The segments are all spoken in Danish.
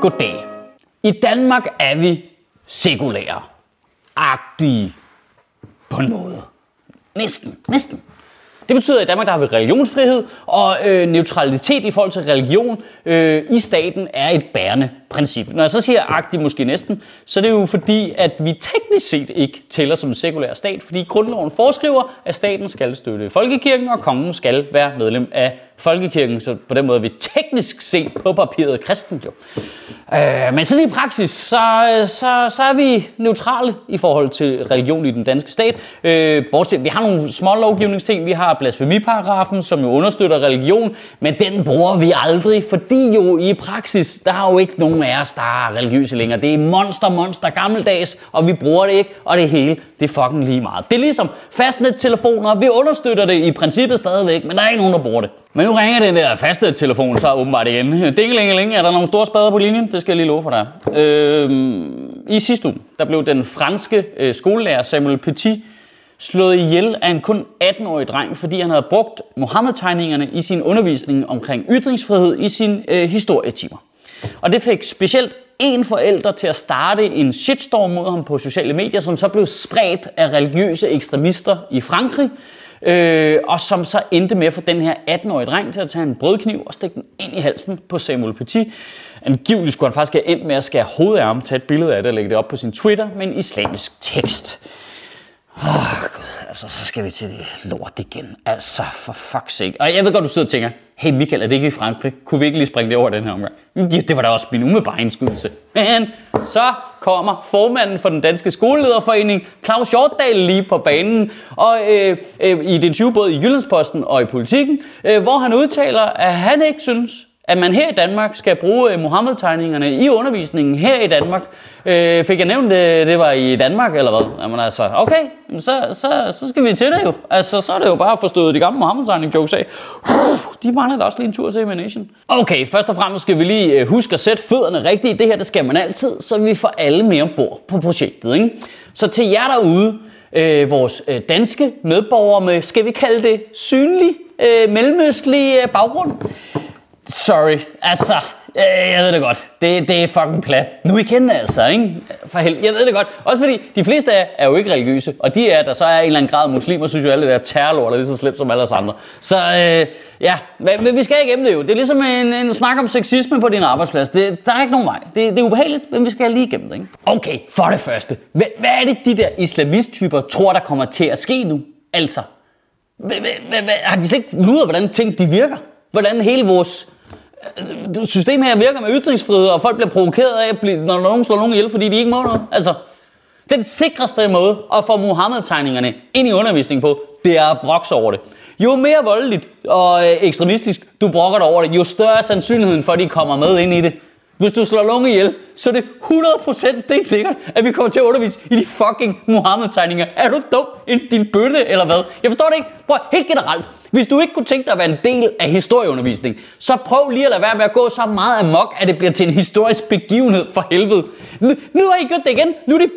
Goddag. I Danmark er vi sekulære. Agtige. På en måde. Næsten. Næsten. Det betyder, at i Danmark der har vi religionsfrihed, og øh, neutralitet i forhold til religion øh, i staten er et bærende princip. Når jeg så siger agtig måske næsten, så er det jo fordi, at vi teknisk set ikke tæller som en sekulær stat, fordi grundloven foreskriver, at staten skal støtte folkekirken, og kongen skal være medlem af folkekirken, så på den måde er vi teknisk set på papiret kristen jo. Øh, men sådan i praksis, så, så, så er vi neutrale i forhold til religion i den danske stat. Øh, bortset, vi har nogle små lovgivningsting. Vi har blasfemiparagrafen, som jo understøtter religion, men den bruger vi aldrig, fordi jo i praksis, der er jo ikke nogen af os, der er religiøse længere. Det er monster, monster, gammeldags, og vi bruger det ikke, og det hele, det er fucking lige meget. Det er ligesom fastnet-telefoner. Vi understøtter det i princippet stadigvæk, men der er ikke nogen, der bruger det. Men nu ringer den der faste telefon så åbenbart igen. Dingelingeling, er der nogle store spader på linjen? Det skal jeg lige love for dig. Øh, I sidste uge, der blev den franske øh, skolelærer Samuel Petit slået ihjel af en kun 18-årig dreng, fordi han havde brugt Mohammed-tegningerne i sin undervisning omkring ytringsfrihed i sin øh, historietimer. Og det fik specielt en forælder til at starte en shitstorm mod ham på sociale medier, som så blev spredt af religiøse ekstremister i Frankrig, øh, og som så endte med at få den her 18-årige dreng til at tage en brødkniv og stikke den ind i halsen på Samuel Petit. Angiveligt skulle han faktisk have endt med at skære hovedet af ham, tage et billede af det og lægge det op på sin Twitter med en islamisk tekst. Oh, altså, så skal vi til det lort igen. Altså, for fuck's sake. Og jeg ved godt, du sidder og tænker, hey Michael, er det ikke i Frankrig? Kunne vi ikke lige springe det over den her omgang? Ja, det var da også min umiddelbare indskydelse. Men så kommer formanden for den danske skolelederforening, Claus Hjortdal, lige på banen, og øh, øh, i det interview både i Jyllandsposten og i Politiken, øh, hvor han udtaler, at han ikke synes, at man her i Danmark skal bruge øh, Mohammed-tegningerne i undervisningen her i Danmark. Øh, fik jeg nævnt, det, det var i Danmark, eller hvad? Jamen altså, okay, så, så, så skal vi til det jo. Altså, så er det jo bare forstået de gamle Mohammed-tegning-jokes af. De mangler da også lige en tur til Emanation. Okay, først og fremmest skal vi lige øh, huske at sætte fødderne rigtigt. Det her, det skal man altid, så vi får alle med ombord på projektet. Ikke? Så til jer derude, øh, vores øh, danske medborgere med, skal vi kalde det synlig, øh, mellemøstlig øh, baggrund, Sorry, altså, øh, jeg ved det godt. Det, det er fucking plat. Nu igen altså, ikke? For helvede, jeg ved det godt. Også fordi de fleste af er jo ikke religiøse, og de er, der så er en eller anden grad muslimer, synes jo alle det der terrorlort er lige så slemt som alle os andre. Så øh, ja, men, men vi skal igennem det jo. Det er ligesom en, en snak om sexisme på din arbejdsplads. Det, der er ikke nogen vej. Det, det er ubehageligt, men vi skal lige igennem det, ikke? Okay, for det første. Hvad, hvad er det, de der islamisttyper tror, der kommer til at ske nu? Altså, hvad, hvad, hvad, har de slet ikke luret, hvordan ting de virker? Hvordan hele vores Øh, system her virker med ytringsfrihed, og folk bliver provokeret af, når nogen slår nogen ihjel, fordi de ikke må noget. Altså, den sikreste måde at få Muhammed-tegningerne ind i undervisningen på, det er at brokse over det. Jo mere voldeligt og øh, ekstremistisk du brokker dig over det, jo større er sandsynligheden for, at de kommer med ind i det. Hvis du slår lunge ihjel, så er det 100% stensikkert, at vi kommer til at undervise i de fucking Muhammed-tegninger. Er du dum end din bøtte, eller hvad? Jeg forstår det ikke. Prøv, helt generelt. Hvis du ikke kunne tænke dig at være en del af historieundervisning, så prøv lige at lade være med at gå så meget amok, at det bliver til en historisk begivenhed for helvede. Nu, nu har I gjort det igen. Nu er det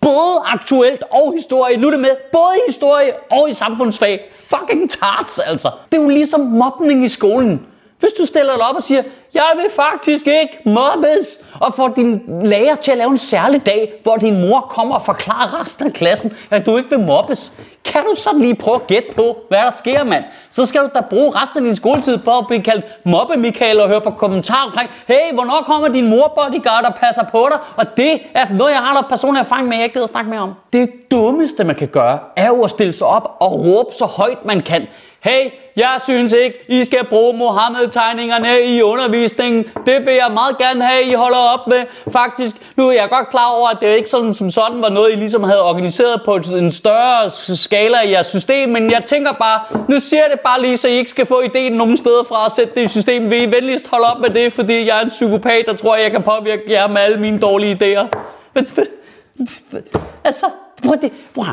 både aktuelt og historie. Nu er det med både i historie og i samfundsfag. Fucking tarts, altså. Det er jo ligesom mobning i skolen. Hvis du stiller dig op og siger, jeg vil faktisk ikke mobbes, og får din lærer til at lave en særlig dag, hvor din mor kommer og forklarer resten af klassen, at du ikke vil mobbes, kan du så lige prøve at gætte på, hvad der sker, mand? Så skal du da bruge resten af din skoletid på at blive kaldt mobbe Michael og høre på kommentarer omkring, hey, hvornår kommer din mor bodyguard og passer på dig? Og det er noget, jeg har der personlig erfaring med, jeg ikke gider at snakke mere om. Det dummeste, man kan gøre, er jo at stille sig op og råbe så højt man kan. Hey, jeg synes ikke, I skal bruge Mohammed-tegningerne i undervisningen undervisningen. Det vil jeg meget gerne have, I holder op med. Faktisk, nu er jeg godt klar over, at det ikke sådan, som sådan var noget, I ligesom havde organiseret på en større skala i jeres system, men jeg tænker bare, nu siger jeg det bare lige, så I ikke skal få ideen nogen steder fra at sætte det i systemet. Vil I venligst holde op med det, fordi jeg er en psykopat, der tror, at jeg kan påvirke jer med alle mine dårlige idéer. altså, prøv det, prøv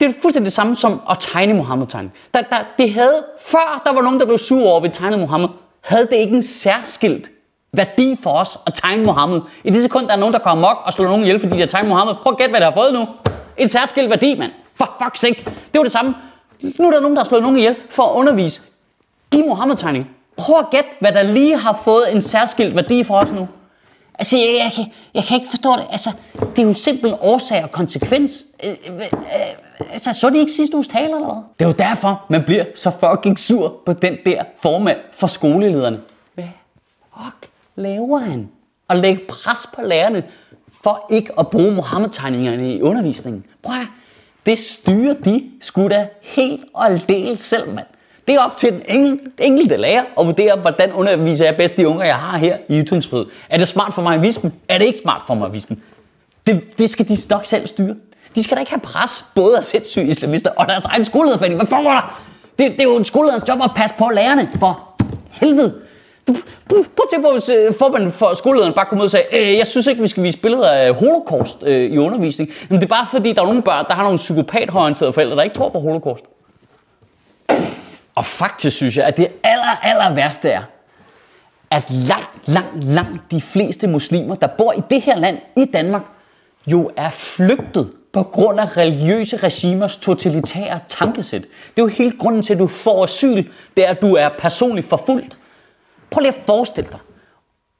det er fuldstændig det samme som at tegne Mohammed-tegning. Der, der, det havde, før der var nogen, der blev sur over, at vi tegnede Mohammed, havde det ikke en særskilt værdi for os at tegne Mohammed. I det sekund, der er nogen, der kommer mok og slår nogen ihjel, fordi de har tegnet Mohammed. Prøv at gætte, hvad det har fået nu. En særskilt værdi, mand. For fuck's sake. Det var det samme. Nu er der nogen, der har slået nogen ihjel for at undervise i Mohammed-tegning. Prøv at gætte, hvad der lige har fået en særskilt værdi for os nu. Altså, jeg, jeg, jeg, jeg kan ikke forstå det. Altså, det er jo simpelthen årsag og konsekvens. Øh, øh, øh, altså, så det ikke sidste uges taler, eller hvad? Det er jo derfor, man bliver så fucking sur på den der formand for skolelederne. Hvad fuck laver han? At lægge pres på lærerne for ikke at bruge Mohammed-tegningerne i undervisningen. Prøv at, det styrer de skulle da helt og aldeles selv, mand. Det er op til den enkelte lærer at vurdere, hvordan underviser jeg bedst de unger, jeg har her i ytringsfrihed. Er det smart for mig at vise dem? Er det ikke smart for mig at vise dem? Det, det skal de nok selv styre. De skal da ikke have pres, både af sindssyge islamister og deres egen skolelederforening. Hvad foregår der? Det, det er jo en skolelederens job at passe på lærerne. For helvede. Prøv at tænke på, hvis øh, formanden for skolelederen bare kom ud og sagde, øh, jeg synes ikke, vi skal vise billeder af holocaust øh, i undervisning. Men det er bare fordi, der er nogle børn, der har nogle psykopathorienterede forældre, der ikke tror på holocaust. Og faktisk synes jeg, at det aller, aller værste er, at langt, langt, langt de fleste muslimer, der bor i det her land, i Danmark, jo er flygtet på grund af religiøse regimers totalitære tankesæt. Det er jo hele grunden til, at du får asyl, det er, at du er personligt forfulgt. Prøv lige at forestille dig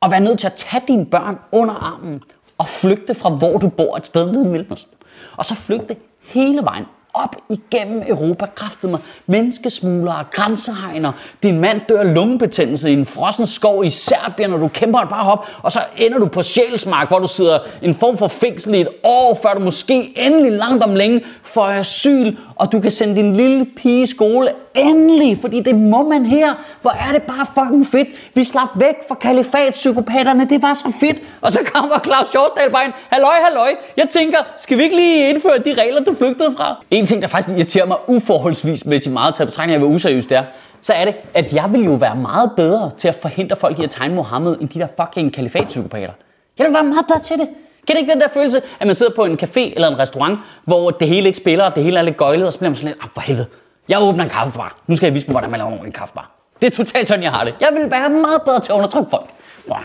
at være nødt til at tage dine børn under armen og flygte fra, hvor du bor et sted i Mellemøsten. Og så flygte hele vejen op igennem Europa, kræftede mig. Menneskesmuglere, grænsehegner. Din mand dør af lungebetændelse i en frossen skov i Serbien, og du kæmper et bare hop. Og så ender du på Sjælsmark, hvor du sidder en form for fængsel i et år, før du måske endelig langt om længe får asyl, og du kan sende din lille pige i skole endelig, fordi det må man her. Hvor er det bare fucking fedt. Vi slap væk fra kalifatpsykopaterne, det var så fedt. Og så kommer Claus Hjortdal bare ind. Halløj, halløj. Jeg tænker, skal vi ikke lige indføre de regler, du flygtede fra? En en ting, der faktisk irriterer mig uforholdsvis meget til betragtning af, hvor useriøst det er, så er det, at jeg vil jo være meget bedre til at forhindre folk i at tegne Mohammed, end de der fucking kalifatpsykopater. Jeg vil være meget bedre til det. Kan det ikke den der følelse, at man sidder på en café eller en restaurant, hvor det hele ikke spiller, og det hele er lidt gøjlet, og så bliver man sådan lidt, ah, for helvede, jeg åbner en kaffebar. Nu skal jeg vise dem, hvordan man laver en ordentlig kaffebar. Det er totalt sådan, jeg har det. Jeg vil være meget bedre til at undertrykke folk. Wow.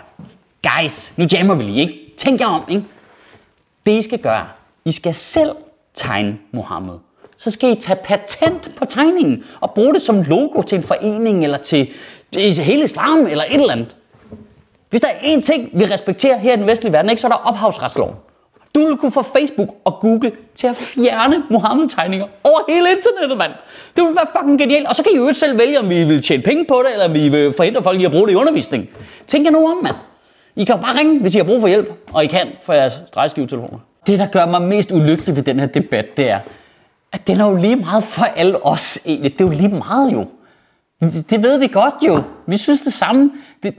Guys, nu jammer vi lige, ikke? Tænk jer om, ikke? Det I skal gøre, I skal selv tegne Mohammed. Så skal I tage patent på tegningen og bruge det som logo til en forening eller til hele islam eller et eller andet. Hvis der er én ting, vi respekterer her i den vestlige verden, ikke, så er der ophavsretsloven. Du vil kunne få Facebook og Google til at fjerne Mohammed-tegninger over hele internettet, mand. Det vil være fucking genialt. Og så kan I jo selv vælge, om vi vil tjene penge på det, eller om vi vil forhindre folk i at bruge det i undervisning. Tænk jer nu om, mand. I kan jo bare ringe, hvis I har brug for hjælp, og I kan for jeres drejeskivetelefoner. Det, der gør mig mest ulykkelig ved den her debat, det er, at den er jo lige meget for alle os egentlig. Det er jo lige meget jo. Det ved vi godt jo. Vi synes det samme.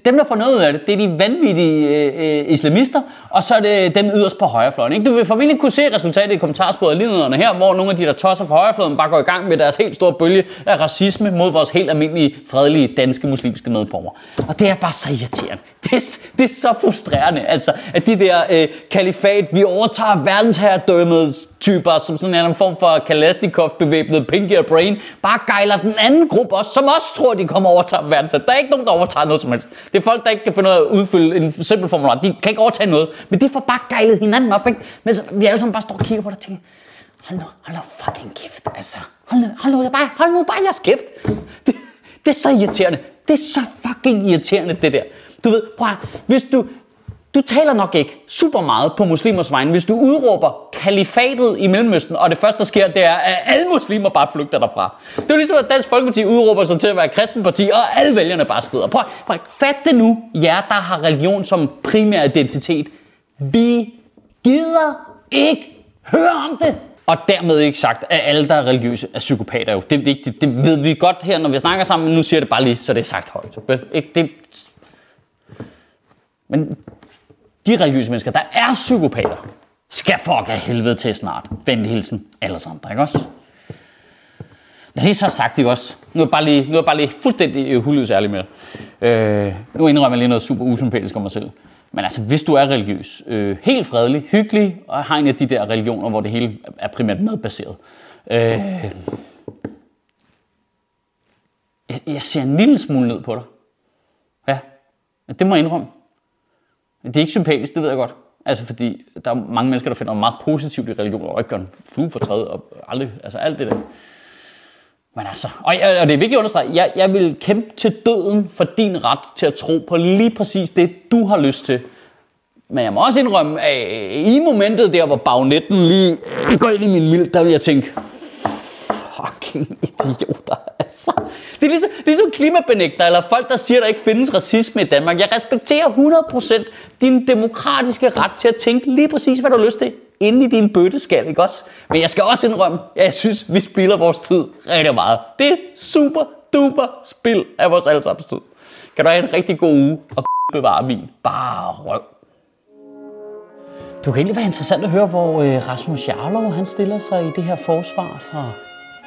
Dem, der får noget ud af det, det er de vanvittige øh, øh, islamister, og så er det dem yderst på højrefløjen. Ikke? Du vil formentlig kunne se resultatet i kommentarsporet lige her, hvor nogle af de, der tosser på højrefløjen, bare går i gang med deres helt store bølge af racisme mod vores helt almindelige, fredelige, danske muslimske medborgere. Og det er bare så irriterende. Det er, det er så frustrerende, altså, at de der øh, kalifat, vi overtager verdensherredømmets typer, som sådan en form for Kalashnikov bevæbnet Pinky Brain, bare gejler den anden gruppe også, som også tror, de kommer over til verdensherredømmet. Er ikke nogen, der overtager noget som helst. Det er folk, der ikke kan finde ud af at udfylde en simpel formular. De kan ikke overtage noget. Men det får bare gejlet hinanden op, ikke? Men så, vi alle sammen bare står og kigger på det og tænker, hold nu, hold nu fucking kæft, altså. Hold nu, hold nu, bare, hold nu bare jeres kæft. Det, det er så irriterende. Det er så fucking irriterende, det der. Du ved, prøv at, hvis du, du taler nok ikke super meget på muslimers vegne, hvis du udråber kalifatet i Mellemøsten, og det første, der sker, det er, at alle muslimer bare flygter derfra. Det er ligesom, at Dansk Folkeparti udråber sig til at være et kristenparti, og alle vælgerne bare skrider. Prøv, prøv fat det nu, jer der har religion som primær identitet. Vi gider ikke høre om det. Og dermed ikke sagt, at alle, der er religiøse, er psykopater jo. Det er vigtigt. Det ved vi godt her, når vi snakker sammen, men nu siger jeg det bare lige, så det er sagt højt. Ikke? Det, Men de religiøse mennesker, der er psykopater, skal fuck af helvede til snart. Venlig hilsen alle ikke også? Når det er så sagt, ikke også? Nu er jeg bare lige, nu er jeg bare lige fuldstændig øh, huløs ærlig med dig. Øh, nu indrømmer jeg lige noget super usympatisk om mig selv. Men altså, hvis du er religiøs, øh, helt fredelig, hyggelig, og har en af de der religioner, hvor det hele er primært madbaseret. Øh, jeg, jeg ser en lille smule ned på dig. Ja, det må jeg indrømme. Det er ikke sympatisk, det ved jeg godt. Altså fordi der er mange mennesker, der finder meget positivt i religion, og ikke gør en flue for træet, og aldrig, altså alt det der. Men altså, og, jeg, og det er vigtigt at understrege, jeg, jeg vil kæmpe til døden for din ret til at tro på lige præcis det, du har lyst til. Men jeg må også indrømme, at i momentet der, hvor bagnetten lige går ind i min mild, der vil jeg tænke, fucking idioter, altså. Det er ligesom, ligesom klimabenægter, eller folk, der siger, at der ikke findes racisme i Danmark. Jeg respekterer 100% din demokratiske ret til at tænke lige præcis, hvad du har lyst til, inde i din bøtteskal, ikke også? Men jeg skal også indrømme, at jeg synes, vi spilder vores tid rigtig meget. Det er super duper spil af vores allesammens tid. Kan du have en rigtig god uge, og bevare min bare røv. Det kunne egentlig være interessant at høre, hvor øh, Rasmus Jarlov han stiller sig i det her forsvar fra